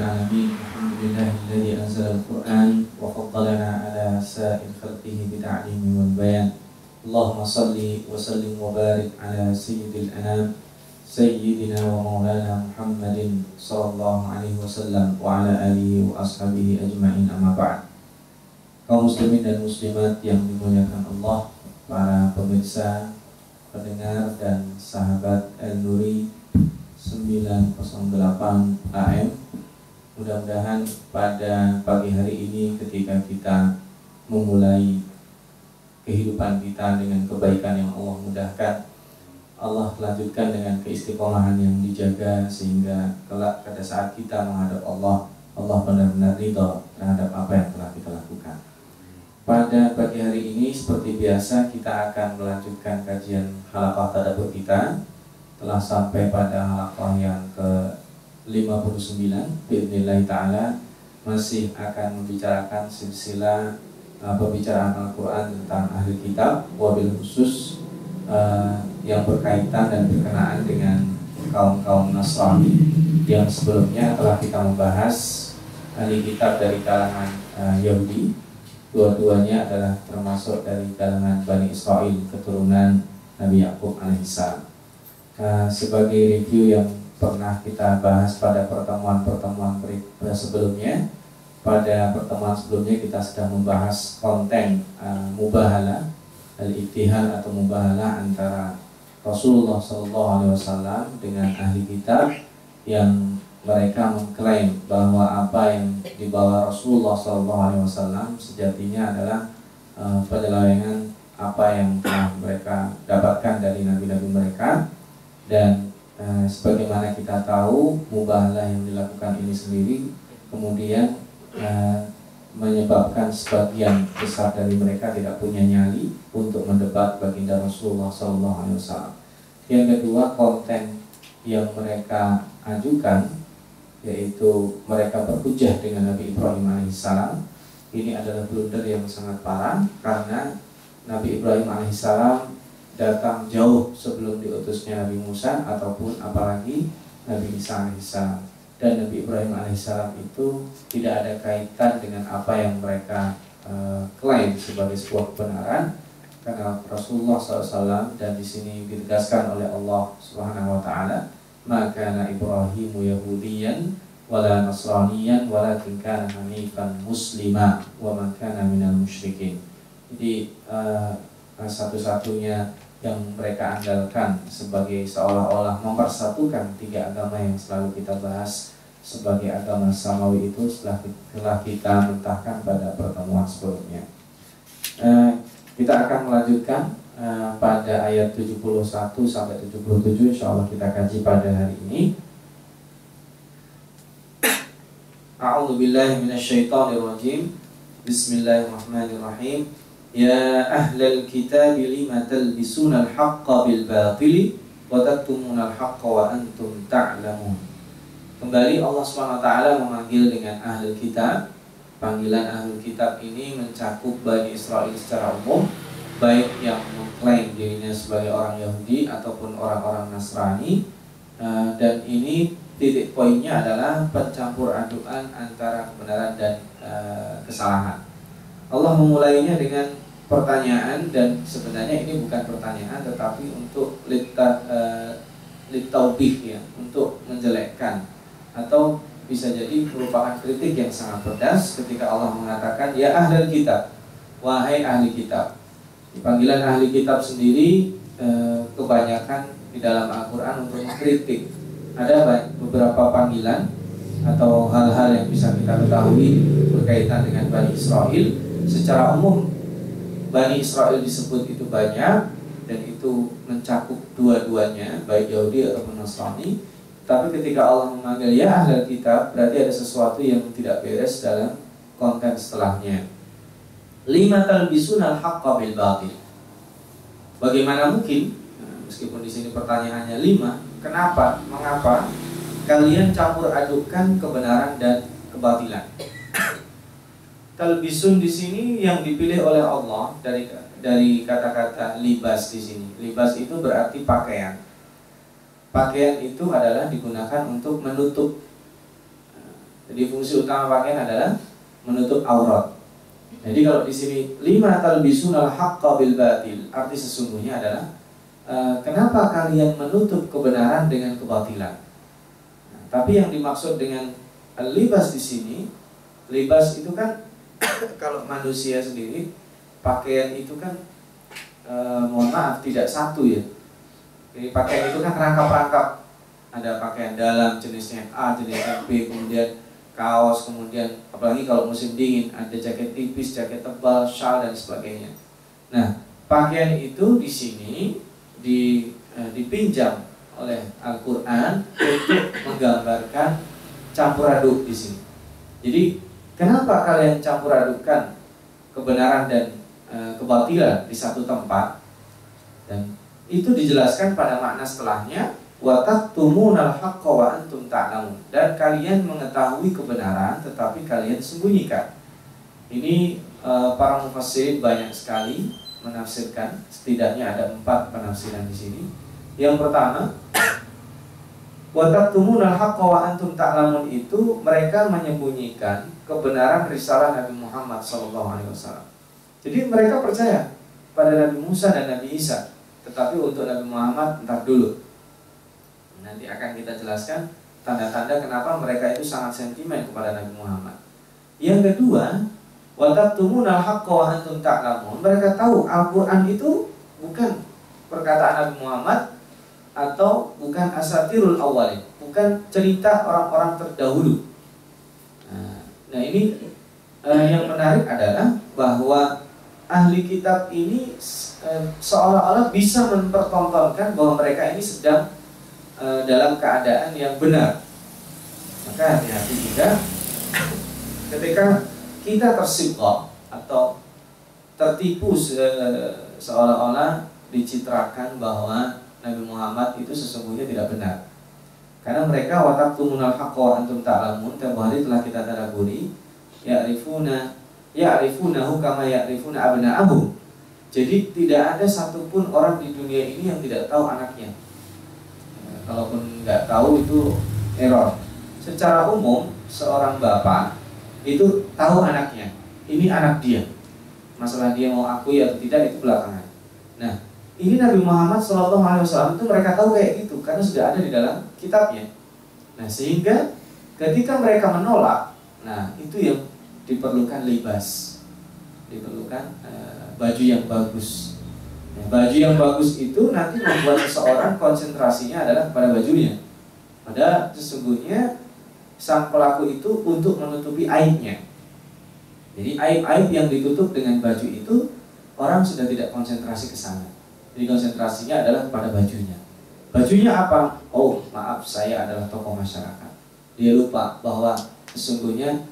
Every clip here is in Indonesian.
العالمين الحمد لله الذي أنزل القرآن وفضلنا على سائر خلقه بتعليم والبيان اللهم صل وسلم وبارك على سيد الأنام سيدنا ومولانا محمد صلى الله عليه وسلم وعلى آله وأصحابه أجمعين أما بعد kaum muslimin dan muslimat yang dimuliakan Allah, para pemirsa, pendengar dan sahabat El Nuri 908 AM Mudah-mudahan pada pagi hari ini ketika kita memulai kehidupan kita dengan kebaikan yang Allah mudahkan Allah lanjutkan dengan keistiqomahan yang dijaga sehingga kelak pada saat kita menghadap Allah Allah benar-benar ridho terhadap apa yang telah kita lakukan. Pada pagi hari ini seperti biasa kita akan melanjutkan kajian halaqah tadabbur kita. Telah sampai pada halaqah yang ke 59 Bismillah ta'ala masih akan membicarakan silsilah uh, pembicaraan Al-Quran tentang ahli kitab wabil khusus uh, yang berkaitan dan berkenaan dengan kaum-kaum Nasrani yang sebelumnya telah kita membahas ahli kitab dari kalangan uh, Yahudi dua-duanya adalah termasuk dari kalangan Bani Israel keturunan Nabi Yakub alaihissalam. Uh, sebagai review yang pernah kita bahas pada pertemuan-pertemuan sebelumnya, pada pertemuan sebelumnya kita sudah membahas konten uh, mubahala al-ittihad atau mubahala antara Rasulullah SAW dengan ahli kitab yang mereka mengklaim bahwa apa yang dibawa Rasulullah SAW sejatinya adalah uh, penyelewengan apa yang telah mereka dapatkan dari nabi-nabi mereka. Dan uh, sebagaimana kita tahu mubahalah yang dilakukan ini sendiri kemudian uh, menyebabkan sebagian besar dari mereka tidak punya nyali untuk mendebat baginda Rasulullah SAW. Yang kedua konten yang mereka ajukan yaitu mereka berhujah dengan Nabi Ibrahim alaihissalam ini adalah blunder yang sangat parah karena Nabi Ibrahim alaihissalam datang jauh sebelum diutusnya Nabi Musa ataupun apalagi Nabi Isa alaihissalam dan Nabi Ibrahim alaihissalam itu tidak ada kaitan dengan apa yang mereka uh, klaim sebagai sebuah kebenaran karena Rasulullah SAW dan di sini ditegaskan oleh Allah Subhanahu Wa Taala maka Ibrahimu Yahudiyan wala Nasraniyan walakin kana hanifan muslima wa man kana minal musyrikin. Jadi uh, satu-satunya yang mereka andalkan sebagai seolah-olah mempersatukan tiga agama yang selalu kita bahas sebagai agama samawi itu setelah telah kita mentahkan pada pertemuan sebelumnya. Uh, kita akan melanjutkan uh, pada ayat 71 sampai 77 insya Allah kita kaji pada hari ini. A'udzu. Bismillahirrahmanirrahim. Lima talbisuna al-haqqa bil batili wa taktumuna al-haqqa wa antum ta'lamun. Kembali Allah SWT memanggil dengan ahli kitab. Panggilan ahli kitab ini mencakup Bani Israel secara umum Baik yang mengklaim dirinya sebagai orang Yahudi ataupun orang-orang Nasrani. Dan ini titik poinnya adalah pencampur adukan antara kebenaran dan kesalahan. Allah memulainya dengan pertanyaan dan sebenarnya ini bukan pertanyaan tetapi untuk litaubih ya untuk menjelekkan. Atau bisa jadi merupakan kritik yang sangat pedas ketika Allah mengatakan ya ahli kitab wahai ahli kitab. Panggilan ahli kitab sendiri e, kebanyakan di dalam Al-Quran untuk mengkritik. Ada beberapa panggilan atau hal-hal yang bisa kita ketahui berkaitan dengan Bani Israel. Secara umum Bani Israel disebut itu banyak dan itu mencakup dua-duanya baik Yahudi ataupun Nasrani tapi ketika Allah memanggil ya ahli kitab berarti ada sesuatu yang tidak beres dalam konten setelahnya. Lima talbisun al bil batil. Bagaimana mungkin nah, meskipun di sini pertanyaannya lima, kenapa? Mengapa kalian campur adukkan kebenaran dan kebatilan? Talbisun di sini yang dipilih oleh Allah dari dari kata-kata libas di sini. Libas itu berarti pakaian pakaian itu adalah digunakan untuk menutup. Jadi fungsi utama pakaian adalah menutup aurat. Jadi kalau di sini lima talbisunal haqqa bil batil, arti sesungguhnya adalah uh, kenapa kalian menutup kebenaran dengan kebatilan? Nah, tapi yang dimaksud dengan libas di sini, libas itu kan kalau manusia sendiri pakaian itu kan uh, mohon maaf tidak satu ya. Jadi pakaian itu kan rangkap-rangkap. Ada pakaian dalam jenisnya A, jenisnya B, kemudian kaos, kemudian apalagi kalau musim dingin ada jaket tipis, jaket tebal, shawl dan sebagainya. Nah, pakaian itu di sini di, eh, dipinjam oleh Al-Qur'an untuk menggambarkan campur aduk di sini. Jadi, kenapa kalian campur adukkan kebenaran dan eh, kebatilan di satu tempat? Dan itu dijelaskan pada makna setelahnya Wataktumunal haqqa wa antum ta'lamun dan kalian mengetahui kebenaran tetapi kalian sembunyikan. Ini e, para mufassir banyak sekali menafsirkan, setidaknya ada empat penafsiran di sini. Yang pertama, Wataktumunal haqqa wa antum ta'lamun itu mereka menyembunyikan kebenaran risalah Nabi Muhammad SAW. Jadi mereka percaya pada Nabi Musa dan Nabi Isa, tetapi untuk Nabi Muhammad entar dulu Nanti akan kita jelaskan tanda-tanda kenapa mereka itu sangat sentimen kepada Nabi Muhammad. Yang kedua, wataktumunal haqqa wa antum ta'lamun. Mereka tahu Al-Qur'an itu bukan perkataan Nabi Muhammad atau bukan asatirul awalin, bukan cerita orang-orang terdahulu. Nah, nah ini eh, yang menarik adalah bahwa ahli kitab ini eh, seolah-olah bisa mempertontonkan bahwa mereka ini sedang e, dalam keadaan yang benar. Maka hati-hati juga ketika kita tersibuk atau tertipu se seolah-olah dicitrakan bahwa Nabi Muhammad itu sesungguhnya tidak benar. Karena mereka watak tumunal haqqa antum ta'lamun tempoh hari telah kita tadaburi ya'rifuna ya'rifunahu kama ya'rifuna abna'ahum. Jadi tidak ada satupun orang di dunia ini yang tidak tahu anaknya kalaupun nggak tahu itu error. Secara umum seorang bapak itu tahu anaknya, ini anak dia. Masalah dia mau akui atau tidak itu belakangan. Nah, ini Nabi Muhammad SAW itu mereka tahu kayak gitu karena sudah ada di dalam kitabnya. Nah, sehingga ketika mereka menolak, nah itu yang diperlukan libas, diperlukan uh, baju yang bagus, baju yang bagus itu nanti membuat seseorang konsentrasinya adalah pada bajunya. Pada sesungguhnya sang pelaku itu untuk menutupi aibnya. Jadi aib-aib yang ditutup dengan baju itu orang sudah tidak konsentrasi ke sana. Jadi konsentrasinya adalah pada bajunya. Bajunya apa? Oh, maaf saya adalah tokoh masyarakat. Dia lupa bahwa sesungguhnya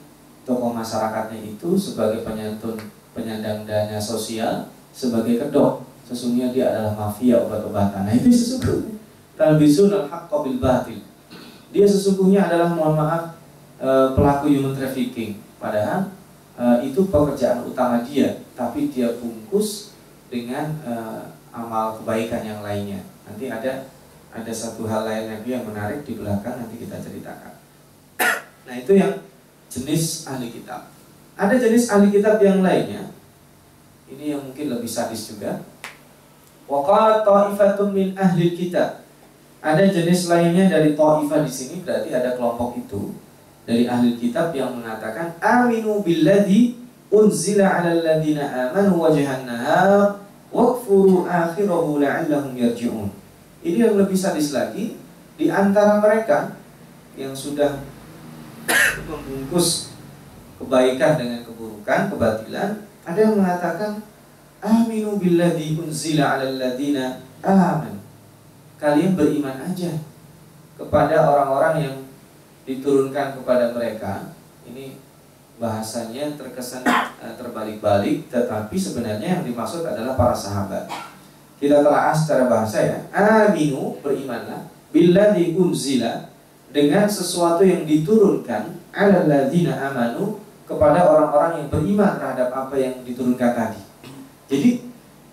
tokoh masyarakatnya itu sebagai penyantun penyandang dana sosial, sebagai kedok, sesungguhnya dia adalah mafia obat-obatan. Nah itu sesungguhnya talbisun al-haqqa bil batil. Dia sesungguhnya adalah mohon maaf e, pelaku human trafficking. Padahal e, itu pekerjaan utama dia, tapi dia bungkus dengan e, amal kebaikan yang lainnya. Nanti ada ada satu hal lain lagi yang menarik di belakang nanti kita ceritakan. Nah itu yang jenis ahli kitab. Ada jenis ahli kitab yang lainnya. Ini yang mungkin lebih sadis juga Waqala ta'ifatun min ahli kitab. Ada jenis lainnya dari ta'ifah di sini berarti ada kelompok itu dari ahli kitab yang mengatakan aminu billadhi unzila 'alal ladina amanu nahar waqfuru akhirahu la'allahum yarji'un. Ini yang lebih sadis lagi di antara mereka yang sudah membungkus kebaikan dengan keburukan, kebatilan, ada yang mengatakan Aminu billadhi unzila ala alladhina aman. Kalian beriman aja kepada orang-orang yang diturunkan kepada mereka. Ini bahasanya terkesan uh, terbalik-balik, tetapi sebenarnya yang dimaksud adalah para sahabat. Kita telah secara bahasa ya. Aminu berimanlah billadhi unzila dengan sesuatu yang diturunkan ala alladhina amanu kepada orang-orang yang beriman terhadap apa yang diturunkan tadi. Jadi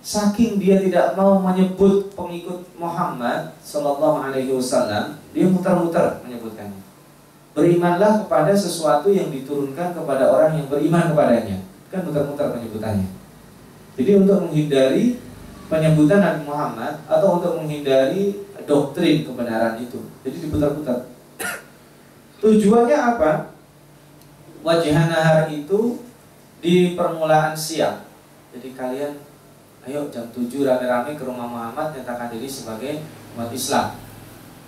saking dia tidak mau menyebut pengikut Muhammad Shallallahu Alaihi Wasallam, dia muter-muter menyebutkannya. Berimanlah kepada sesuatu yang diturunkan kepada orang yang beriman kepadanya. Kan muter-muter penyebutannya. Jadi untuk menghindari penyebutan Nabi Muhammad atau untuk menghindari doktrin kebenaran itu. Jadi diputar-putar. Tujuannya apa? Wajihan nahar itu di permulaan siang. Jadi kalian ayo jam 7 rame-rame ke rumah Muhammad nyatakan diri sebagai umat Islam.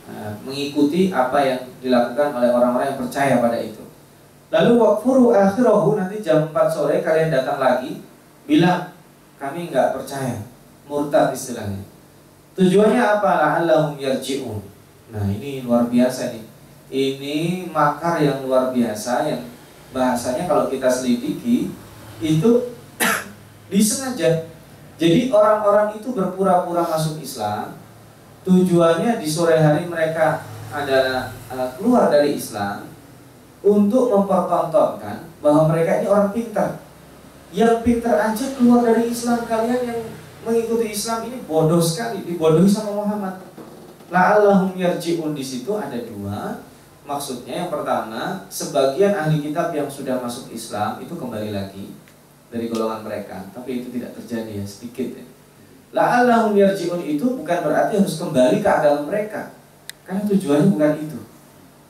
Nah, mengikuti apa yang dilakukan oleh orang-orang yang percaya pada itu. Lalu wakfuru akhirahu nanti jam 4 sore kalian datang lagi bilang kami nggak percaya murtad istilahnya. Tujuannya apa? La'allahum yarji'un. Nah, ini luar biasa nih ini makar yang luar biasa yang bahasanya kalau kita selidiki itu disengaja. Jadi orang-orang itu berpura-pura masuk Islam, tujuannya di sore hari mereka adalah uh, keluar dari Islam untuk mempertontonkan bahwa mereka ini orang pintar. Yang pintar aja keluar dari Islam kalian yang mengikuti Islam ini bodoh sekali, dibodohi sama Muhammad. La'allahum yarji'un di situ ada dua Maksudnya yang pertama, sebagian ahli kitab yang sudah masuk Islam itu kembali lagi dari golongan mereka, tapi itu tidak terjadi ya sedikit ya. La'allahum yarji'un itu bukan berarti harus kembali ke agama mereka. Karena tujuannya bukan itu.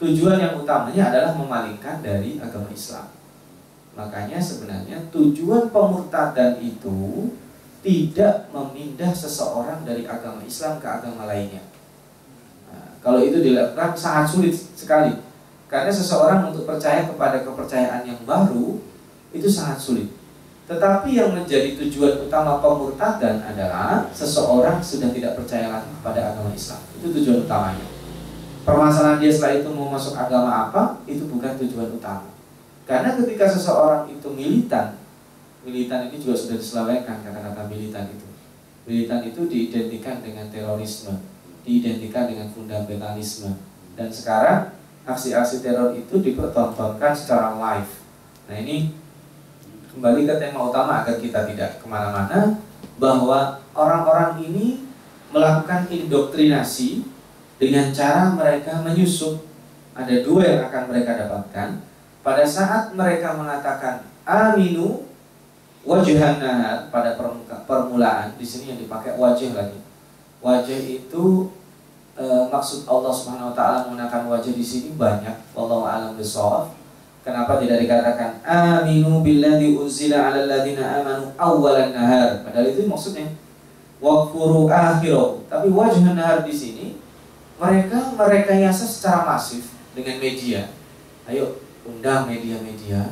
Tujuan yang utamanya adalah memalingkan dari agama Islam. Makanya sebenarnya tujuan pemurtadan itu tidak memindah seseorang dari agama Islam ke agama lainnya. Kalau itu dilakukan sangat sulit sekali. Karena seseorang untuk percaya kepada kepercayaan yang baru itu sangat sulit. Tetapi yang menjadi tujuan utama pemurtadan adalah seseorang sudah tidak percaya lagi kepada agama Islam. Itu tujuan utamanya. Permasalahan dia setelah itu mau masuk agama apa, itu bukan tujuan utama. Karena ketika seseorang itu militan, militan ini juga sudah diselewengkan kata-kata militan itu. Militan itu diidentikan dengan terorisme diidentikan dengan fundamentalisme dan sekarang aksi-aksi teror itu dipertontonkan secara live nah ini kembali ke tema utama agar kita tidak ke mana-mana bahwa orang-orang ini melakukan indoktrinasi dengan cara mereka menyusup. Ada dua yang akan mereka dapatkan. Pada saat mereka mengatakan aminu wajahan pada permulaan di sini yang dipakai wajah lagi. Wajah itu e, maksud Allah Subhanahu wa taala menggunakan wajah di sini banyak. Wallahu alam bisawab kenapa tidak dikatakan aminu billadzi unzila 'alal ladzina amanu awwalan nahar padahal itu maksudnya waqfuru akhirahu tapi wajah nahar di sini mereka mereka yasa secara masif dengan media ayo undang media-media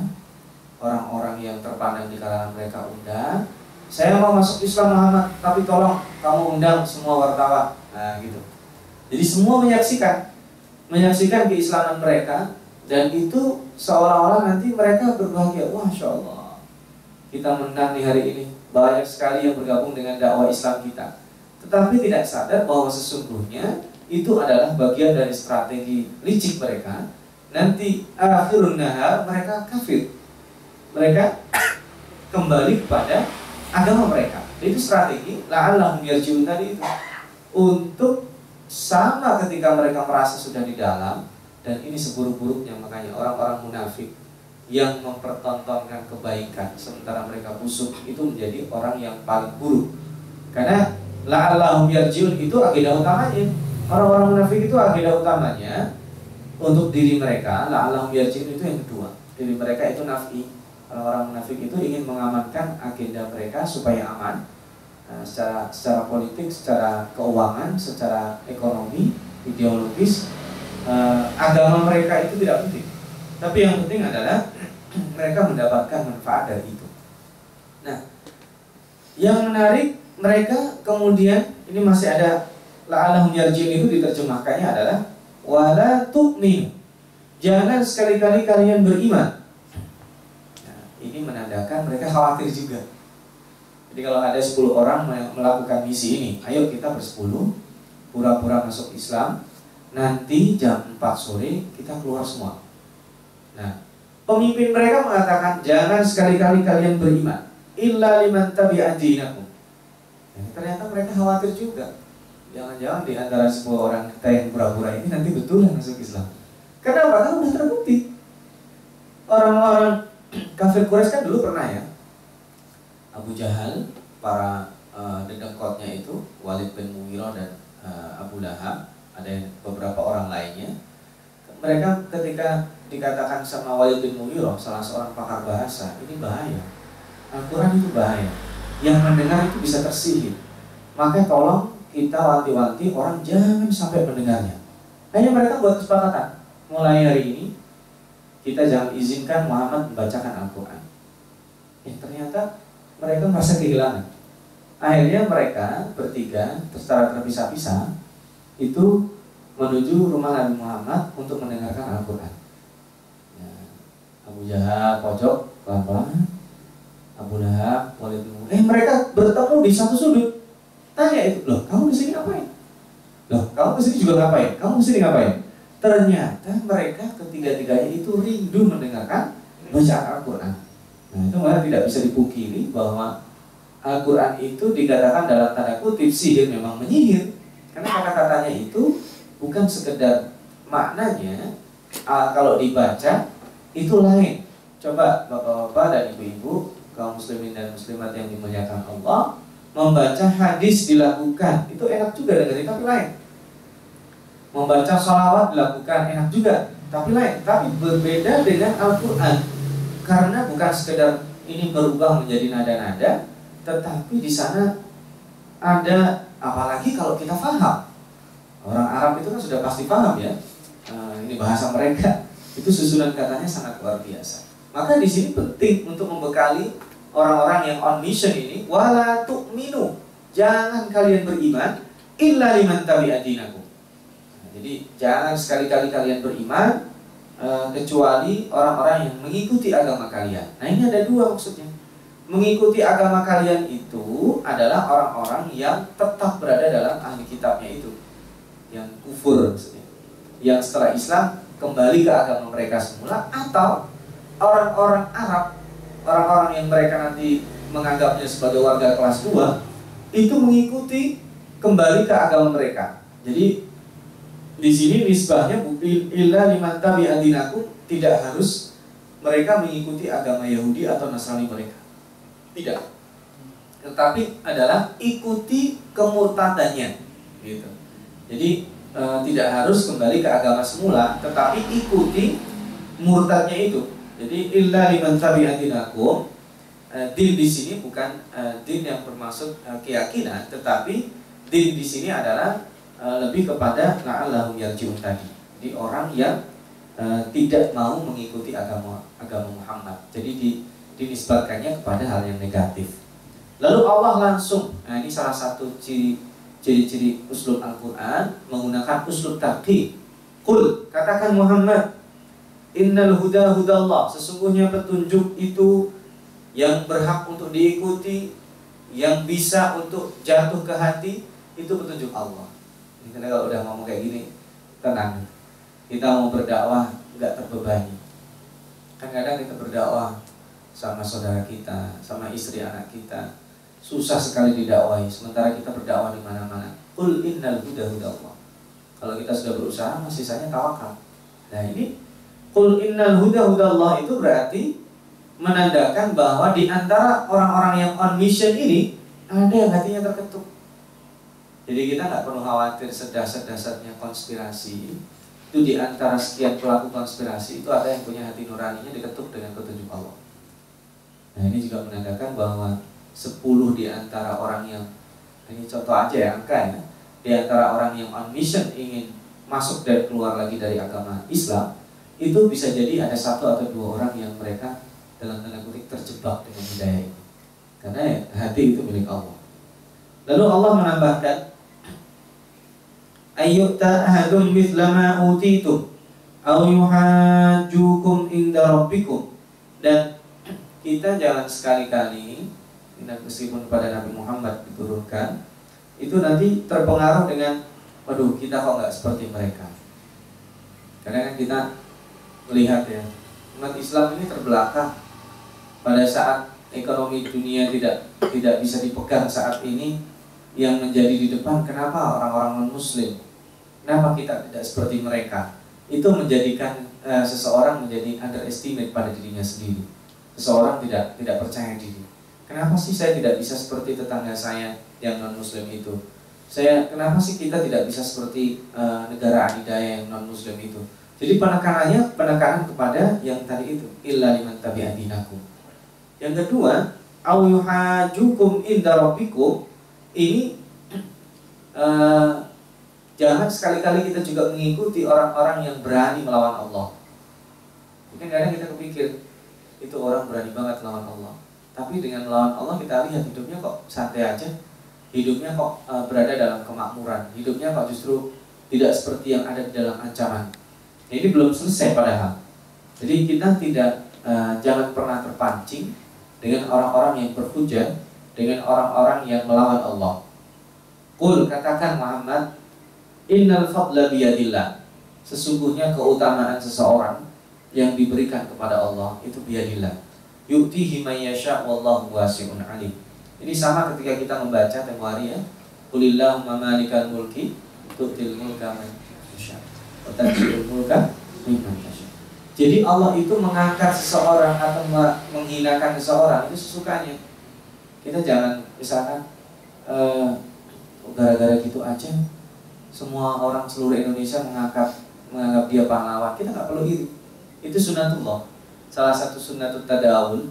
orang-orang yang terpandang di kalangan mereka undang saya mau masuk Islam Muhammad, tapi tolong kamu undang semua wartawan. Nah, gitu. Jadi semua menyaksikan, menyaksikan keislaman mereka dan itu seolah-olah nanti mereka berbahagia. Wah, Masya Allah, kita menang di hari ini. Banyak sekali yang bergabung dengan dakwah Islam kita. Tetapi tidak sadar bahwa sesungguhnya itu adalah bagian dari strategi licik mereka. Nanti akhirun nahar mereka kafir. Mereka kembali kepada agama mereka. Itu strategi la'allahum yarjiun tadi itu untuk sama ketika mereka merasa sudah di dalam dan ini seburuk-buruknya makanya orang-orang munafik yang mempertontonkan kebaikan sementara mereka busuk itu menjadi orang yang paling buruk. Karena la'allahum yarjiun itu agenda utamanya. Orang-orang munafik itu agenda utamanya untuk diri mereka la'allahum yarjiun itu yang kedua. Diri mereka itu nafi. Orang-orang munafik itu ingin mengamankan agenda mereka supaya aman nah, secara secara politik, secara keuangan, secara ekonomi, ideologis eh, agama mereka itu tidak penting. Tapi yang penting adalah mereka mendapatkan manfaat dari itu. Nah, yang menarik mereka kemudian ini masih ada la'alahum yarji'un itu diterjemahkannya adalah wala tu'min. Jangan sekali-kali kalian beriman ini menandakan mereka khawatir juga. Jadi kalau ada 10 orang melakukan misi ini, ayo kita bersepuluh, pura-pura masuk Islam, nanti jam 4 sore kita keluar semua. Nah, pemimpin mereka mengatakan jangan sekali-kali kalian beriman, illa liman dinakum. Nah, ternyata mereka khawatir juga. Jangan-jangan di antara 10 orang kita yang pura-pura ini nanti betul yang masuk Islam. Kenapa? Karena udah terbukti. Orang-orang kafir Quraisy kan dulu pernah ya. Abu Jahal, para uh, dedengkotnya itu, Walid bin Mughirah dan uh, Abu Lahab, ada beberapa orang lainnya. Mereka ketika dikatakan sama Walid bin Mughirah, salah seorang pakar bahasa, ini bahaya. Al-Quran itu bahaya. Yang mendengar itu bisa tersihir. Maka tolong kita wanti-wanti orang jangan sampai mendengarnya. Hanya mereka buat kesepakatan. Mulai hari ini kita jangan izinkan Muhammad membacakan Al-Quran. Eh ternyata mereka merasa kehilangan. Akhirnya mereka bertiga secara terpisah-pisah itu menuju rumah Nabi Muhammad untuk mendengarkan Al-Quran. Ya, Abu Jahal pojok pelan-pelan, Abu Lahab, bin Eh mereka bertemu di satu sudut. Tanya itu, loh kamu di sini ngapain? Loh kamu di sini juga ngapain? Kamu di sini ngapain? Ternyata mereka ketiga-tiganya itu rindu mendengarkan bacaan Al-Quran. Nah itu malah tidak bisa dipungkiri bahwa Al-Quran itu dikatakan dalam tanda kutip sihir memang menyihir. Karena kata-katanya itu bukan sekedar maknanya uh, kalau dibaca itu lain. Coba bapak-bapak dan ibu-ibu kaum muslimin dan muslimat yang dimuliakan Allah membaca hadis dilakukan itu enak juga dengerin tapi lain. Membaca sholawat dilakukan enak juga tapi lain. Tapi berbeda dengan Al-Quran. Karena bukan sekedar ini berubah menjadi nada-nada tetapi di sana ada apalagi kalau kita paham orang Arab itu kan sudah pasti paham ya. Nah, ini bahasa mereka. Itu susunan katanya sangat luar biasa. Maka di sini penting untuk membekali orang-orang yang on mission ini wala tu'minu. Jangan kalian beriman illa liman tabi'adinakum jadi jangan sekali-kali kalian beriman uh, kecuali orang-orang yang mengikuti agama kalian. Nah ini ada dua maksudnya. Mengikuti agama kalian itu adalah orang-orang yang tetap berada dalam ahli kitabnya itu, yang kufur maksudnya, yang setelah Islam kembali ke agama mereka semula, atau orang-orang Arab, orang-orang yang mereka nanti menganggapnya sebagai warga kelas 2 itu mengikuti kembali ke agama mereka. Jadi di sini nisbahnya illa liman tabi'adinakum tidak harus mereka mengikuti agama Yahudi atau Nasrani mereka. Tidak. Tetapi adalah ikuti kemurtadannya gitu. Jadi e, tidak harus kembali ke agama semula, tetapi ikuti murtadnya itu. Jadi illa liman tabi'adinakum e, din di sini bukan e, din yang bermaksud e, keyakinan, tetapi din di sini adalah Eh, lebih kepada la'allahum yarji'un tadi. Jadi orang yang tidak mau mengikuti agama agama Muhammad. Jadi di, dinisbatkannya kepada hal yang negatif. Lalu Allah langsung, nah ini salah satu ciri ciri-ciri uslub Al-Quran menggunakan uslub taqi. Kul, katakan Muhammad, Innal huda hudallah. Sesungguhnya petunjuk itu yang berhak untuk diikuti, yang bisa untuk jatuh ke hati, itu petunjuk Allah. Karena kalau udah ngomong kayak gini, tenang. Kita mau berdakwah nggak terbebani. Kan kadang kita berdakwah sama saudara kita, sama istri anak kita, susah sekali didakwahi. Sementara kita berdakwah di mana-mana. Qul innal huda Allah. Kalau kita sudah berusaha, masih sisanya tawakal. Nah ini Qul innal huda Allah itu berarti menandakan bahwa di antara orang-orang yang on mission ini ada yang hatinya terketuk. Jadi kita nggak perlu khawatir sedasar-dasarnya konspirasi. Itu di antara sekian pelaku konspirasi itu ada yang punya hati nuraninya diketuk dengan petunjuk Allah. Nah ini juga menandakan bahwa 10 di antara orang yang ini contoh aja ya angka ya. Di antara orang yang on mission ingin masuk dan keluar lagi dari agama Islam itu bisa jadi ada satu atau dua orang yang mereka dalam tanda kutip terjebak dengan hidayah ini. Karena ya, hati itu milik Allah. Lalu Allah menambahkan ayyuta ahadun mithla ma utitum au inda rabbikum. Dan kita jangan sekali-kali meskipun pada Nabi Muhammad diturunkan itu nanti terpengaruh dengan waduh kita kok nggak seperti mereka? Karena kan kita melihat ya umat Islam ini terbelakang. Pada saat ekonomi dunia tidak tidak bisa dipegang saat ini yang menjadi di depan kenapa orang-orang non muslim Kenapa kita tidak seperti mereka? Itu menjadikan uh, seseorang menjadi underestimate pada dirinya sendiri. Seseorang tidak tidak percaya diri. Kenapa sih saya tidak bisa seperti tetangga saya yang non muslim itu? Saya kenapa sih kita tidak bisa seperti uh, negara adidaya yang non muslim itu? Jadi penekanannya penekanan kepada yang tadi itu illa liman. Yang kedua, au yuhajukum ini uh, jangan sekali-kali kita juga mengikuti orang-orang yang berani melawan Allah. Mungkin kadang kita kepikir itu orang berani banget melawan Allah. Tapi dengan melawan Allah kita lihat hidupnya kok santai aja, hidupnya kok uh, berada dalam kemakmuran, hidupnya kok justru tidak seperti yang ada di dalam ancaman. Nah, ini belum selesai padahal. Jadi kita tidak uh, jangan pernah terpancing dengan orang-orang yang berhujah, dengan orang-orang yang melawan Allah. Kul katakan Muhammad, Innal fadla biyadillah. Sesungguhnya keutamaan seseorang yang diberikan kepada Allah itu biyadillah. Yu'tihi man wallahu wasi'un alim. Ini sama ketika kita membaca tempo hari ya. Qulillahumma malikal mulki tu'til mulka man. Jadi Allah itu mengangkat seseorang atau menghinakan seseorang itu sesukanya. Kita jangan misalkan gara gara-gara gitu aja semua orang seluruh Indonesia mengangkat menganggap dia pahlawan. Kita nggak perlu iri. Itu sunatullah. Salah satu sunatut tadawul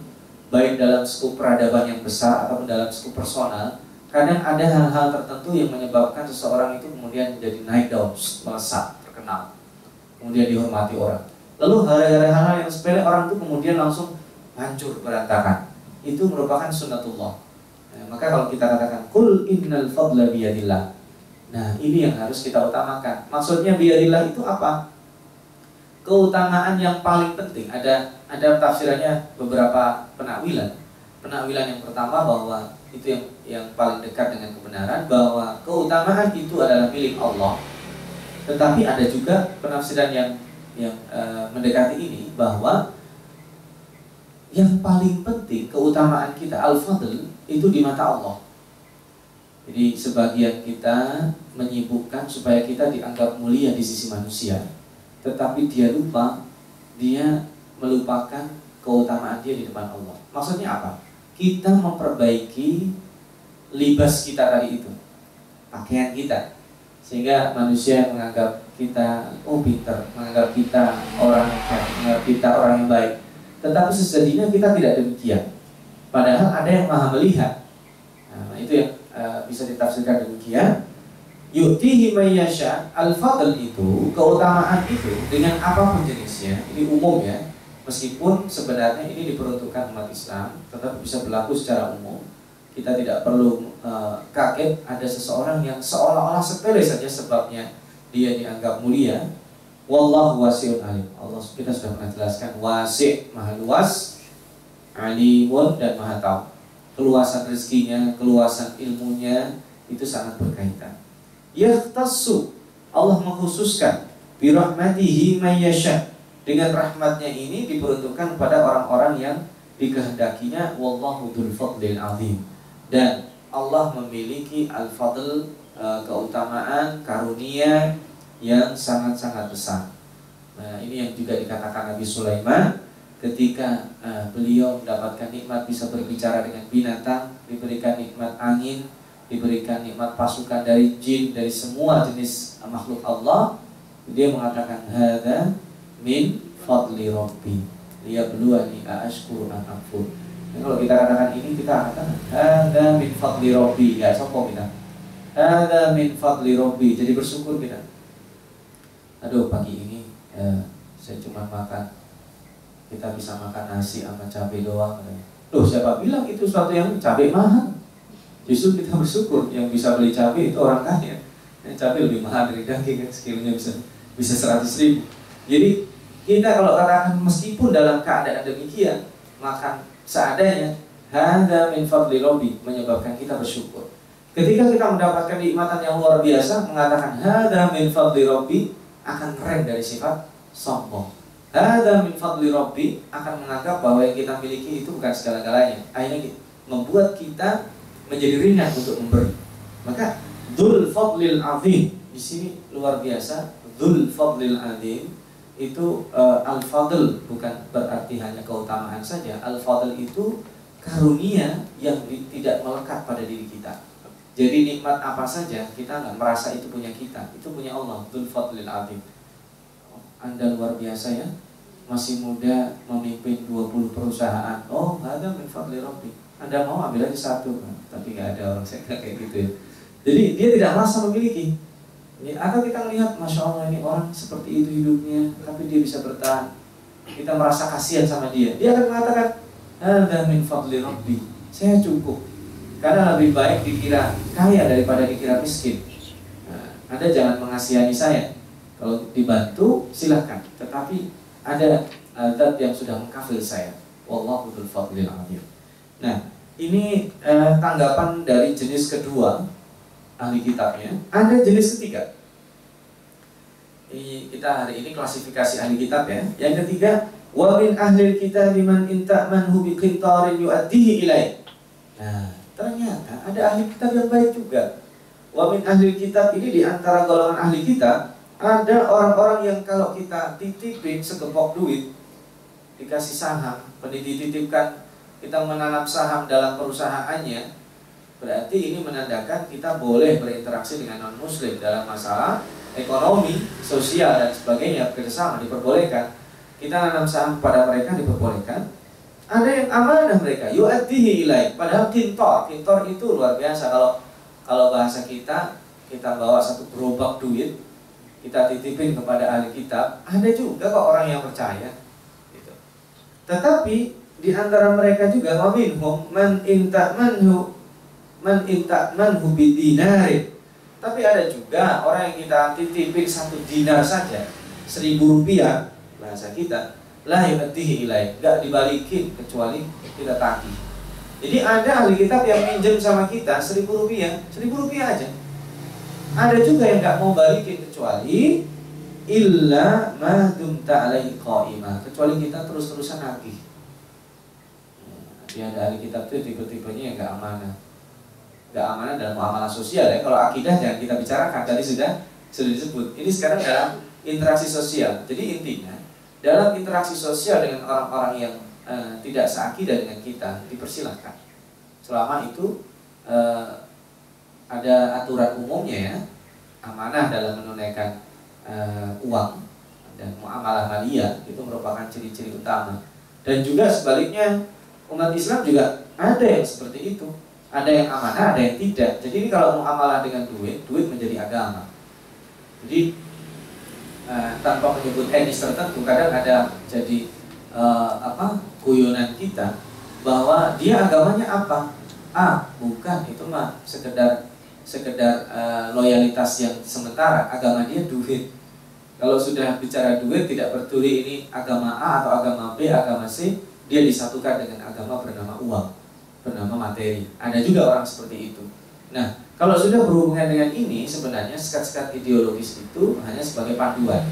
baik dalam skup peradaban yang besar ataupun dalam skup personal, kadang ada hal-hal tertentu yang menyebabkan seseorang itu kemudian menjadi naik daun, melesat, terkenal, kemudian dihormati orang. Lalu hal-hal hal yang sepele orang itu kemudian langsung hancur berantakan. Itu merupakan sunnatullah. Nah, maka kalau kita katakan kul innal fadla biyadillah. Nah, ini yang harus kita utamakan. Maksudnya biyadillah itu apa? Keutamaan yang paling penting ada ada tafsirannya beberapa penakwilan. Penakwilan yang pertama bahwa itu yang yang paling dekat dengan kebenaran bahwa keutamaan itu adalah milik Allah. Tetapi ada juga penafsiran yang yang uh, mendekati ini bahwa yang paling penting keutamaan kita al-fadl itu di mata Allah. Jadi sebagian kita menyibukkan supaya kita dianggap mulia di sisi manusia, tetapi dia lupa dia melupakan keutamaan dia di depan Allah. Maksudnya apa? Kita memperbaiki libas kita tadi itu, pakaian kita, sehingga manusia menganggap kita oh pinter, menganggap kita orang menganggap kita orang yang baik. Tetapi sesungguhnya kita tidak demikian. Padahal ada yang maha melihat. Nah, itu yang uh, bisa ditafsirkan demikian. Yutihi mayyasha al-fadl itu keutamaan itu dengan apa pun jenisnya ini umum ya Meskipun sebenarnya ini diperuntukkan umat Islam, tetap bisa berlaku secara umum. Kita tidak perlu uh, kaget ada seseorang yang seolah-olah sepele saja sebabnya dia dianggap mulia. Wallahu wasi'un alim. Allah kita sudah pernah jelaskan wasi' maha luas, alimun dan maha tahu. Keluasan rezekinya, keluasan ilmunya itu sangat berkaitan. Yahtassu Allah mengkhususkan birahmatihi mayyasha dengan rahmatnya ini diperuntukkan pada orang-orang yang dikehendakinya wallahu dzul fadlil azim. Dan Allah memiliki al-fadl e, keutamaan karunia yang sangat-sangat besar. Nah, ini yang juga dikatakan Nabi Sulaiman ketika uh, beliau mendapatkan nikmat bisa berbicara dengan binatang, diberikan nikmat angin, diberikan nikmat pasukan dari jin, dari semua jenis makhluk Allah, dia mengatakan hada min fadli rabbi. Liyabluwani aashkuru am akfur. Dan kalau kita katakan ini kita katakan ada min fadli rabbi. Ya sopo kita. Ada min fadli rabbi. Jadi bersyukur kita. Aduh pagi ini ya, saya cuma makan. Kita bisa makan nasi sama cabai doang Loh siapa bilang itu sesuatu yang cabai mahal Justru kita bersyukur yang bisa beli cabai itu orang kaya Yang cabai lebih mahal dari daging kan sekilanya bisa bisa seratus ribu Jadi kita kalau katakan meskipun dalam keadaan demikian, makan seadanya, hada min fadli rabbi menyebabkan kita bersyukur. Ketika kita mendapatkan nikmatan yang luar biasa, mengatakan hada min fadli rabbi akan keren dari sifat sombong. Hada min fadli rabbi akan menganggap bahwa yang kita miliki itu bukan segala-galanya. Akhirnya membuat kita menjadi ringan untuk memberi. Maka dul fadlil azim di sini luar biasa. Dul fadlil azim itu uh, al-fadl bukan berarti hanya keutamaan saja. Al-fadl itu karunia yang tidak melekat pada diri kita. Jadi nikmat apa saja kita nggak merasa itu punya kita, itu punya Allah. Dzul Fadlil Azim. Anda luar biasa ya, masih muda memimpin 20 perusahaan. Oh, ada min fadli rabbi. Anda mau ambil aja satu, tapi nggak ada orang saya kayak gitu ya. Jadi dia tidak merasa memiliki. Ya, atau kita melihat, masya Allah ini orang seperti itu hidupnya, tapi dia bisa bertahan. Kita merasa kasihan sama dia. Dia akan mengatakan, ada min fadli rabbi. Saya cukup. Karena lebih baik dikira kaya daripada dikira miskin. Nah, anda jangan mengasihani saya. Kalau dibantu silahkan. Tetapi ada adat yang sudah mengkafir saya. Wallahu dzul. Nah, ini eh, tanggapan dari jenis kedua ahli kitabnya. Ada jenis ketiga. Ini kita hari ini klasifikasi ahli kitab ya. Yang ketiga, wa min ahli kitab man inta'manhu bi qintarin yu'addihi ilaih. Nah, ternyata ada ahli kitab yang baik juga. Wa min ahli kitab ini di antara golongan ahli kitab ada orang-orang yang kalau kita titipin segepok duit dikasih saham, dititipkan kita menanam saham dalam perusahaannya, berarti ini menandakan kita boleh berinteraksi dengan non muslim dalam masalah ekonomi, sosial dan sebagainya kerjasama diperbolehkan. Kita nanam saham pada mereka diperbolehkan. Ada yang amanah mereka, yu'addihi ilai. Padahal kintor, kintor itu luar biasa. Kalau kalau bahasa kita, kita bawa satu gerobak duit, kita titipin kepada ahli kitab, ada juga kok orang yang percaya. Gitu. Tetapi di antara mereka juga waminhum man inta'manhu man inta'manhu bidinarin tapi ada juga orang yang kita titipin satu dinar saja seribu rupiah bahasa kita lah yang ilai gak dibalikin kecuali kita tagih. Jadi ada ahli kitab yang pinjam sama kita seribu rupiah seribu rupiah aja. Ada juga yang gak mau balikin kecuali illa ma dumta alaihi qaimah kecuali kita terus-terusan nagih yang dari kitab itu tipe-tipenya yang gak amanah. Gak amanah dalam muamalah sosial ya. Kalau akidah jangan kita bicarakan tadi sudah sudah disebut. Ini sekarang dalam interaksi sosial. Jadi intinya dalam interaksi sosial dengan orang-orang yang uh, tidak seakidah dengan kita dipersilahkan. Selama itu uh, ada aturan umumnya ya. Amanah dalam menunaikan uh, uang dan muamalah maliyah itu merupakan ciri-ciri utama. Dan juga sebaliknya umat Islam juga ada yang seperti itu. Ada yang amanah ada yang tidak. Jadi ini kalau muamalah dengan duit duit menjadi agama. Jadi uh, tanpa menyebut etnis tertentu kadang ada jadi uh, apa guyonan kita bahwa dia agamanya apa? Ah bukan itu mah sekedar sekedar uh, loyalitas yang sementara. Agama dia duit. Kalau sudah bicara duit tidak peduli ini agama A atau agama B agama C dia disatukan dengan agama bernama uang, bernama materi. Ada juga orang seperti itu. Nah, kalau sudah berhubungan dengan ini, sebenarnya sekat-sekat ideologis itu hanya sebagai panduan.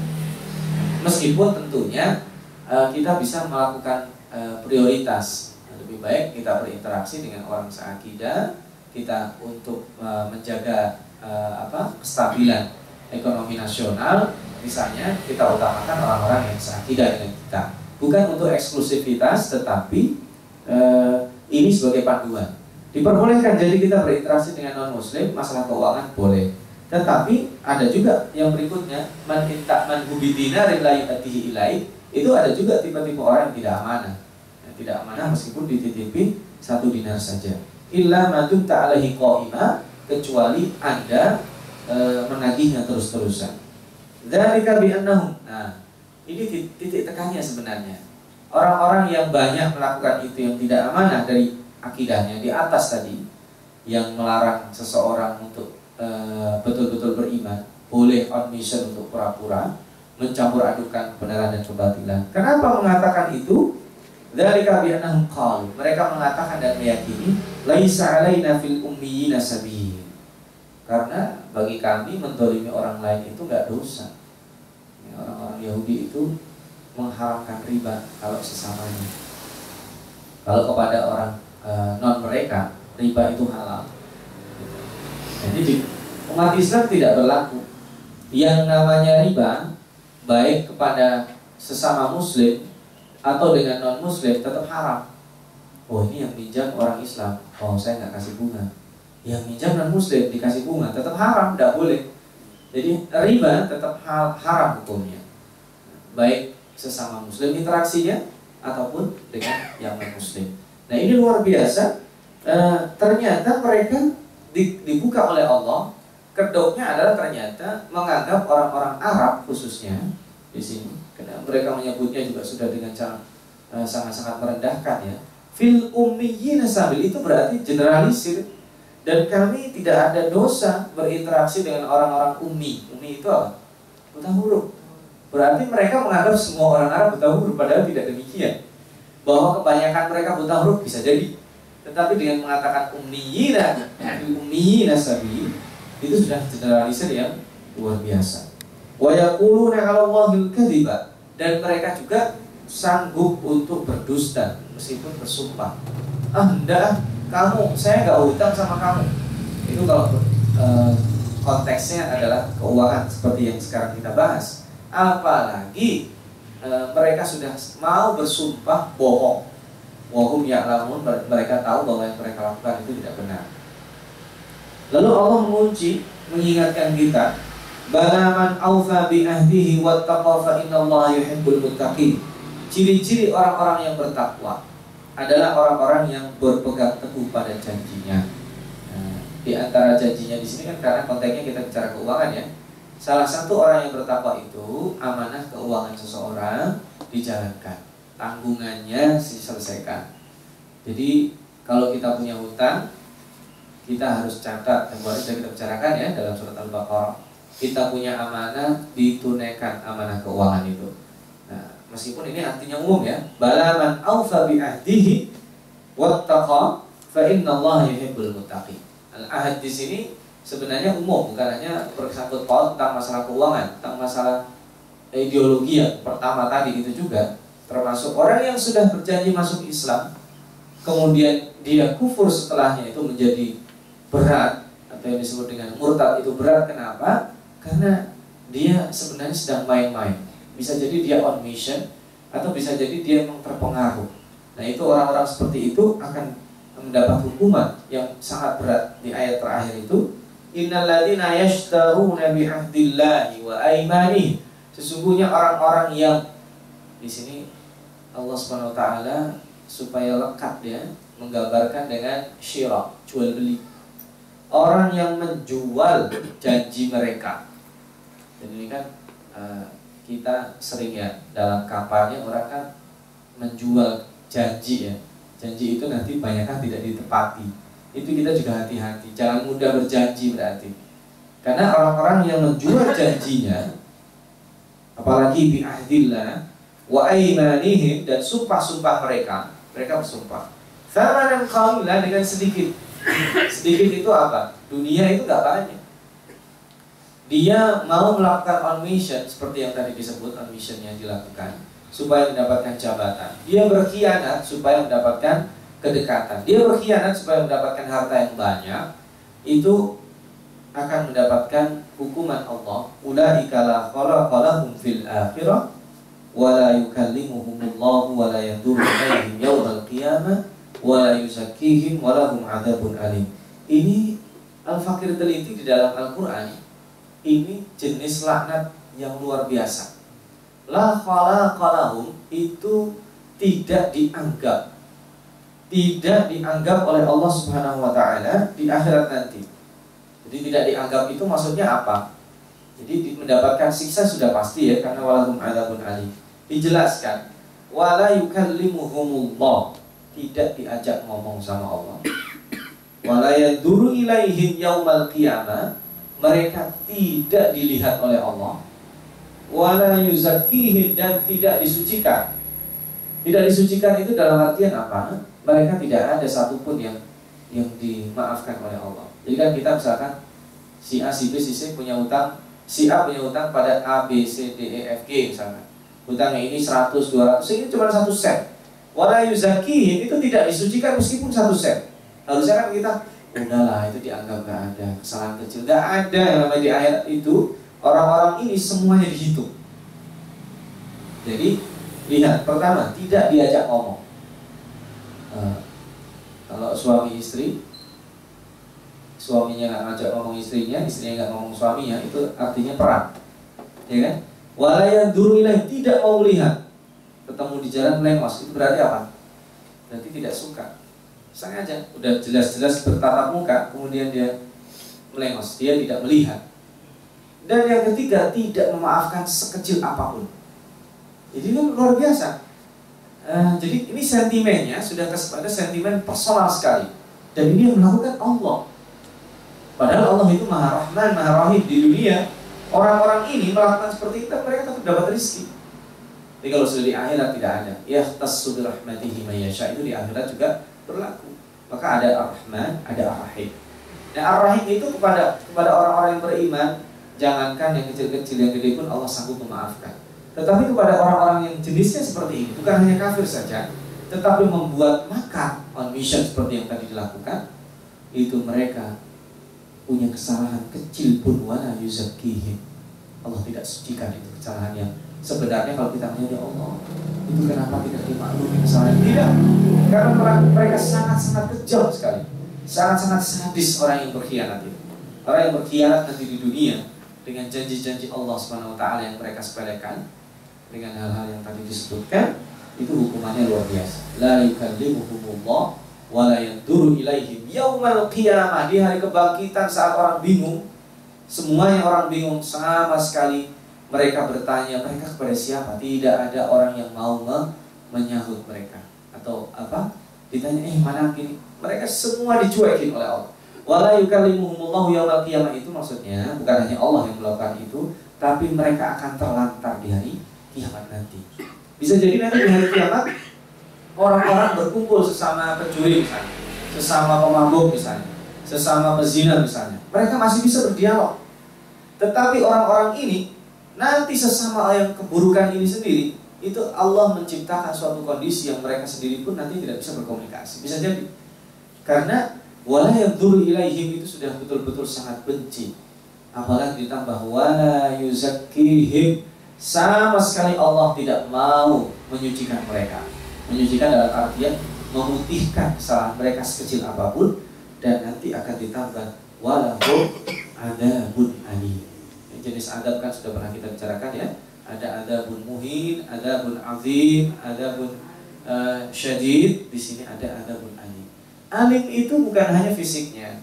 Meskipun tentunya uh, kita bisa melakukan uh, prioritas. Lebih baik kita berinteraksi dengan orang seakidah, kita untuk uh, menjaga apa kestabilan ekonomi nasional, misalnya kita utamakan orang-orang yang seakidah dengan kita bukan untuk eksklusivitas tetapi eh, ini sebagai panduan. Diperbolehkan jadi kita berinteraksi dengan non muslim masalah keuangan boleh. Tetapi ada juga yang berikutnya man inta man hubidina ilai itu ada juga tipe-tipe orang yang tidak amanah. Yang tidak amanah meskipun dititipi satu dinar saja. Illa madum ta'alahi qa'ima kecuali anda e, menagihnya terus-terusan. Dzalika bi annahum. Nah ini titik tekannya sebenarnya. Orang-orang yang banyak melakukan itu yang tidak amanah dari akidahnya di atas tadi, yang melarang seseorang untuk eh, betul-betul beriman, boleh on mission untuk pura-pura, mencampur adukan kebenaran dan kebatilan. Kenapa mengatakan itu? Dari kabianahum qalu. Mereka mengatakan dan meyakini laisa alaina fil ummiyina sabil. Karena bagi kami mendolimi orang lain itu nggak dosa orang-orang Yahudi itu mengharamkan riba kalau sesamanya. Kalau kepada orang e, non mereka riba itu halal. Jadi di umat Islam tidak berlaku. Yang namanya riba baik kepada sesama muslim atau dengan non muslim tetap haram oh ini yang pinjam orang Islam oh saya nggak kasih bunga yang pinjam non muslim dikasih bunga tetap haram tidak boleh jadi riba tetap hal haram hukumnya. Baik sesama muslim interaksinya ataupun dengan yang non muslim nah ini luar biasa. E, ternyata mereka di, dibuka oleh Allah. Kedoknya adalah ternyata menganggap orang-orang Arab khususnya di sini. Karena mereka menyebutnya juga sudah dengan cara eh, sangat-sangat merendahkan ya. Fil ummiyin sabil itu berarti generalisir dan kami tidak ada dosa berinteraksi dengan orang-orang ummi ummi itu apa? Buta huruf. Berarti mereka menganggap semua orang Arab buta huruf padahal tidak demikian. Bahwa kebanyakan mereka buta huruf bisa jadi. Tetapi dengan mengatakan ummiyina ummiyina sabil itu sudah generalisir yang luar biasa. Wa yaquluna 'ala Allahil kadhiba. Dan mereka juga sanggup untuk berdusta meskipun bersumpah. Ah enggak kamu saya nggak utang sama kamu. Itu kalau e, konteksnya adalah keuangan seperti yang sekarang kita bahas. Apalagi e, mereka sudah mau bersumpah bohong. Wahum ya'lamun mereka tahu bahwa yang mereka lakukan itu tidak benar. Lalu Allah mengunci mengingatkan kita Balaman aufa bi ahdihi wattaqa fa innallaha yuhibbul muttaqin. Ciri-ciri orang-orang yang bertakwa adalah orang-orang yang berpegang teguh pada janjinya. Nah, di antara janjinya di sini kan karena konteksnya kita bicara keuangan ya. Salah satu orang yang bertakwa itu amanah keuangan seseorang dijalankan, tanggungannya diselesaikan. Jadi kalau kita punya hutang, kita harus catat yang sudah kita bicarakan ya dalam surat Al-Baqarah kita punya amanah ditunaikan amanah keuangan itu. Meskipun ini artinya umum ya. Balaman aufa bi ahdihi wattaqa fa innallaha yuhibbul muttaqin. Al-ahad di sini sebenarnya umum bukan hanya bersangkut paut tentang masalah keuangan, tentang masalah ideologi yang pertama tadi itu juga termasuk orang yang sudah berjanji masuk Islam kemudian dia kufur setelahnya itu menjadi berat atau yang disebut dengan murtad itu berat kenapa? Karena dia sebenarnya sedang main-main. Bisa jadi dia on mission atau bisa jadi dia memang terpengaruh. Nah itu orang-orang seperti itu akan mendapat hukuman yang sangat berat di ayat terakhir itu. Innalladzina yashtaruna bi'ahdillahi wa aimani. Sesungguhnya orang-orang yang di sini Allah taala supaya lengkap dia menggambarkan dengan syirah, jual beli. Orang yang menjual janji mereka dan ini kan uh, kita sering ya dalam kampanye orang kan menjual janji ya. Janji itu nanti banyak kan tidak ditepati. Itu kita juga hati-hati. Jangan mudah berjanji berarti. Karena orang-orang yang menjual janjinya apalagi bi ahdillah wa aimanihim dan sumpah-sumpah mereka, mereka bersumpah. Thamanan qalilan dengan sedikit. Sedikit itu apa? Dunia itu gak banyak dia mau melakukan on mission seperti yang tadi disebut on mission yang dilakukan supaya mendapatkan jabatan. Dia berkhianat supaya mendapatkan kedekatan. Dia berkhianat supaya mendapatkan harta yang banyak. Itu akan mendapatkan hukuman Allah. Ulaika la khalaqalahum fil akhirah wa la yukallimuhumullahu wa la yawmal qiyamah yuzakkihim adzabun alim. Ini Al-Fakir teliti di dalam Al-Qur'an ini jenis laknat yang luar biasa. La khalaqalahum itu tidak dianggap tidak dianggap oleh Allah Subhanahu wa taala di akhirat nanti. Jadi tidak dianggap itu maksudnya apa? Jadi mendapatkan siksa sudah pasti ya karena walahum adzabun alim. Dijelaskan wala yukallimuhumullah tidak diajak ngomong sama Allah. Wala yaduru ilaihim yaumal qiyamah mereka tidak dilihat oleh Allah. Wala yuzakihim dan tidak disucikan. Tidak disucikan itu dalam artian apa? Mereka tidak ada satupun yang yang dimaafkan oleh Allah. Jadi kan kita misalkan si A si B si C punya utang si A punya utang pada A B C D E F G misalkan. Utangnya ini 100 200 ini cuma satu sen. Wala yuzakihim itu tidak disucikan meskipun satu sen. Harusnya kan kita udahlah itu dianggap gak ada kesalahan kecil gak ada yang namanya di ayat itu orang-orang ini semuanya dihitung Jadi lihat pertama tidak diajak ngomong. Uh, kalau suami istri suaminya nggak ngajak ngomong istrinya, istrinya nggak ngomong suaminya, itu artinya perang, ya kan? Walayan dulu tidak mau melihat, ketemu di jalan melengos, itu berarti apa? Berarti tidak suka. Sengaja, udah jelas-jelas bertatap muka, kemudian dia melengos, dia tidak melihat. Dan yang ketiga, tidak memaafkan sekecil apa pun. Jadi ini luar biasa. Uh, jadi ini sentimennya sudah kepada sentimen personal sekali. Dan ini yang melakukan Allah. Padahal Allah itu maha rahman, maha rahim di dunia. Orang-orang ini melakukan seperti itu, mereka tetap dapat rezeki. Tapi kalau sudah di akhirat tidak ada. Ya tasubir rahmatihi mayasya itu di akhirat juga berlaku. Maka ada ar-Rahman, ada ar-Rahim. Nah ar-Rahim itu kepada kepada orang-orang yang beriman, jangankan yang kecil-kecil yang gede pun Allah sanggup memaafkan. Tetapi kepada orang-orang yang jenisnya seperti ini, bukan hanya kafir saja, tetapi membuat makar on mission seperti yang tadi dilakukan, itu mereka punya kesalahan kecil pun wala yuzakihim. Allah tidak sucikan itu kesalahan yang sebenarnya kalau kita melihat ya Allah itu kenapa tidak dimaklumi? Kesalahan tidak. Karena mereka sangat-sangat kejam sekali. Sangat-sangat sadis orang yang berkhianat itu. Orang yang berkhianat nanti di dunia dengan janji-janji Allah swt yang mereka sepelekan dengan hal-hal yang tadi disebutkan itu hukumannya luar biasa. La yukallimuhumullah wa la yanduru ilaihim yaumal qiyamah. Di hari kebangkitan saat orang bingung semuanya orang bingung sama sekali mereka bertanya mereka kepada siapa tidak ada orang yang mau menyahut mereka atau apa ditanya eh mana ini mereka semua dicuekin oleh Allah wala yukallimuhumullah yaumal qiyamah itu maksudnya bukan hanya Allah yang melakukan itu tapi mereka akan terlantar di hari kiamat nanti. Bisa jadi nanti di hari kiamat orang-orang berkumpul sesama pencuri misalnya, sesama pemabuk misalnya, sesama pezina misalnya. Mereka masih bisa berdialog. Tetapi orang-orang ini nanti sesama yang keburukan ini sendiri itu Allah menciptakan suatu kondisi yang mereka sendiri pun nanti tidak bisa berkomunikasi. Bisa jadi karena wala yang dulu ilaihim itu sudah betul-betul sangat benci. Apalagi ditambah wala yuzakkihim sama sekali Allah tidak mau menyucikan mereka. Menyucikan dalam artian memutihkan kesalahan mereka sekecil apa pun dan nanti akan ditambah walahu adabun. Jenis adab kan sudah pernah kita bicarakan ya. Ada adabun muhin, adabun azim, adabun uh, syadid. Di sini ada adabun alim. Alim itu bukan hanya fisiknya.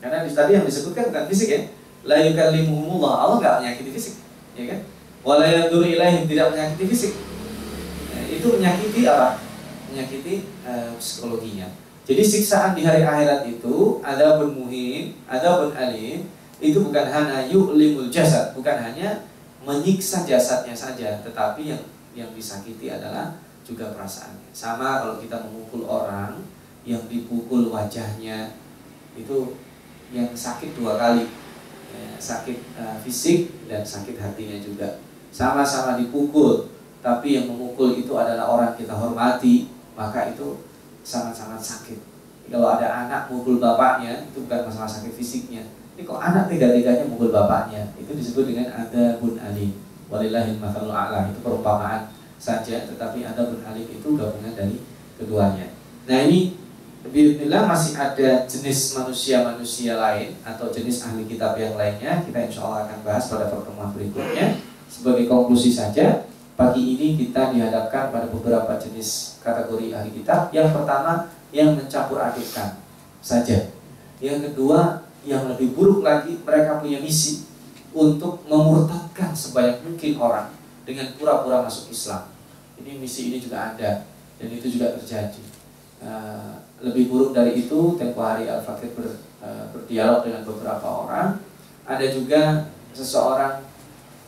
Karena tadi yang disebutkan bukan fisik ya. La yukallimuhumullah. Allah nggak menyakiti fisik, ya kan? walayadur ilaihim tidak menyakiti fisik nah, itu menyakiti apa menyakiti uh, psikologinya jadi siksaan di hari akhirat itu ada pun muhin ada pun alim itu bukan hanya yu'limul jasad bukan hanya menyiksa jasadnya saja tetapi yang yang disakiti adalah juga perasaannya sama kalau kita memukul orang yang dipukul wajahnya itu yang sakit dua kali ya, sakit uh, fisik dan sakit hatinya juga sama-sama dipukul, tapi yang memukul itu adalah orang kita hormati, maka itu sangat-sangat sakit. Kalau ada anak mukul bapaknya, itu bukan masalah sakit fisiknya. Ini kok anak tega-teganya mukul bapaknya, itu disebut dengan ada bun alim. Walillahil mathalul a'la, itu perumpamaan saja, tetapi ada bun alim itu gabungan dari keduanya. Nah ini Bismillah masih ada jenis manusia-manusia lain atau jenis ahli kitab yang lainnya kita insya Allah akan bahas pada pertemuan berikutnya sebagai konklusi saja, pagi ini kita dihadapkan pada beberapa jenis kategori ahli kitab. Yang pertama, yang mencampur adukkan saja. Yang kedua, yang lebih buruk lagi, mereka punya misi untuk memurtadkan sebanyak mungkin orang dengan pura-pura masuk Islam. Ini misi ini juga ada dan itu juga terjadi. Uh, lebih buruk dari itu, tempo hari Al-Fakir ber, uh, berdialog dengan beberapa orang. Ada juga seseorang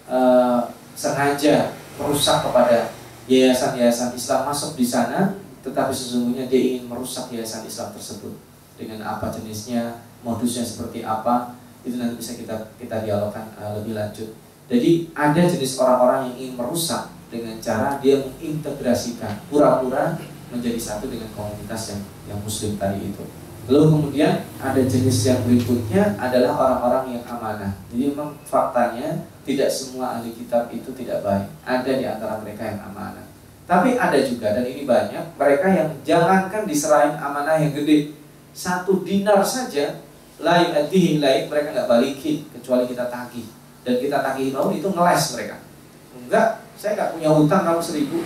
uh, sengaja merusak kepada yayasan-yayasan Islam masuk di sana, tetapi sesungguhnya dia ingin merusak yayasan Islam tersebut dengan apa jenisnya, modusnya seperti apa, itu nanti bisa kita kita dialogkan uh, lebih lanjut. Jadi ada jenis orang-orang yang ingin merusak dengan cara dia mengintegrasikan pura-pura menjadi satu dengan komunitas yang yang muslim tadi itu. Lalu kemudian ada jenis yang berikutnya adalah orang-orang yang amanah. Jadi memang faktanya tidak semua ahli kitab itu tidak baik. Ada di antara mereka yang amanah. Tapi ada juga dan ini banyak mereka yang jangankan diserahin amanah yang gede, satu dinar saja lain adihin lain mereka nggak balikin kecuali kita tagih dan kita tagih mau itu ngeles mereka. Enggak, saya nggak punya hutang kamu seribu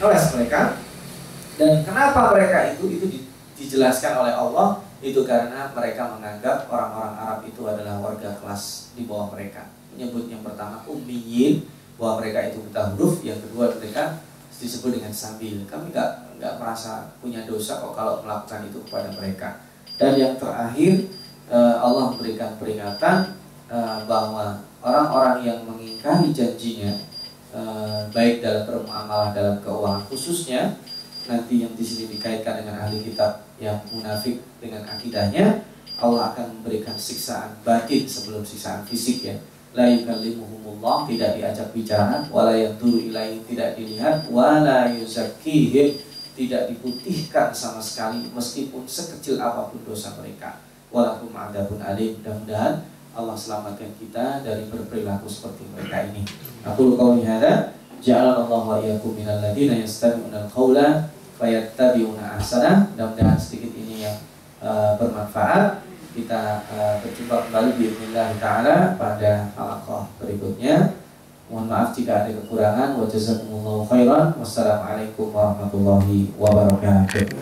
ngeles mereka. Dan kenapa mereka itu itu dijelaskan oleh Allah itu karena mereka menganggap orang-orang Arab itu adalah warga kelas di bawah mereka menyebut yang pertama ummiyin bahwa mereka itu buta huruf, yang kedua mereka disebut dengan sabil. Kami nggak nggak merasa punya dosa kok kalau melakukan itu kepada mereka. Dan yang terakhir Allah memberikan peringatan eh, bahwa orang-orang yang mengingkari janjinya eh, baik dalam bermuamalah dalam keuangan khususnya nanti yang di sini dikaitkan dengan ahli kitab yang munafik dengan akidahnya Allah akan memberikan siksaan batin sebelum siksaan fisik ya. La yukallimuhumullah tidak diajak bicara wala yanturu ilaihi tidak dilihat wala yuzakkihim tidak diputihkan sama sekali meskipun sekecil apa pun dosa mereka walaupun adabun alim. Mudah-mudahan Allah selamatkan kita dari berperilaku seperti mereka ini. Aku qauli hadza ja'alallahu wa iyyakum minal ladzina yastami'una al-qaula fayattabi'una ahsana. Mudah-mudahan sedikit ini yang uh, bermanfaat. Kita uh, berjumpa kembali di Bismillah Ta'ala pada halaqah berikutnya. Mohon maaf jika ada kekurangan. Wa jazakumullahu khairan. Wassalamualaikum warahmatullahi wabarakatuh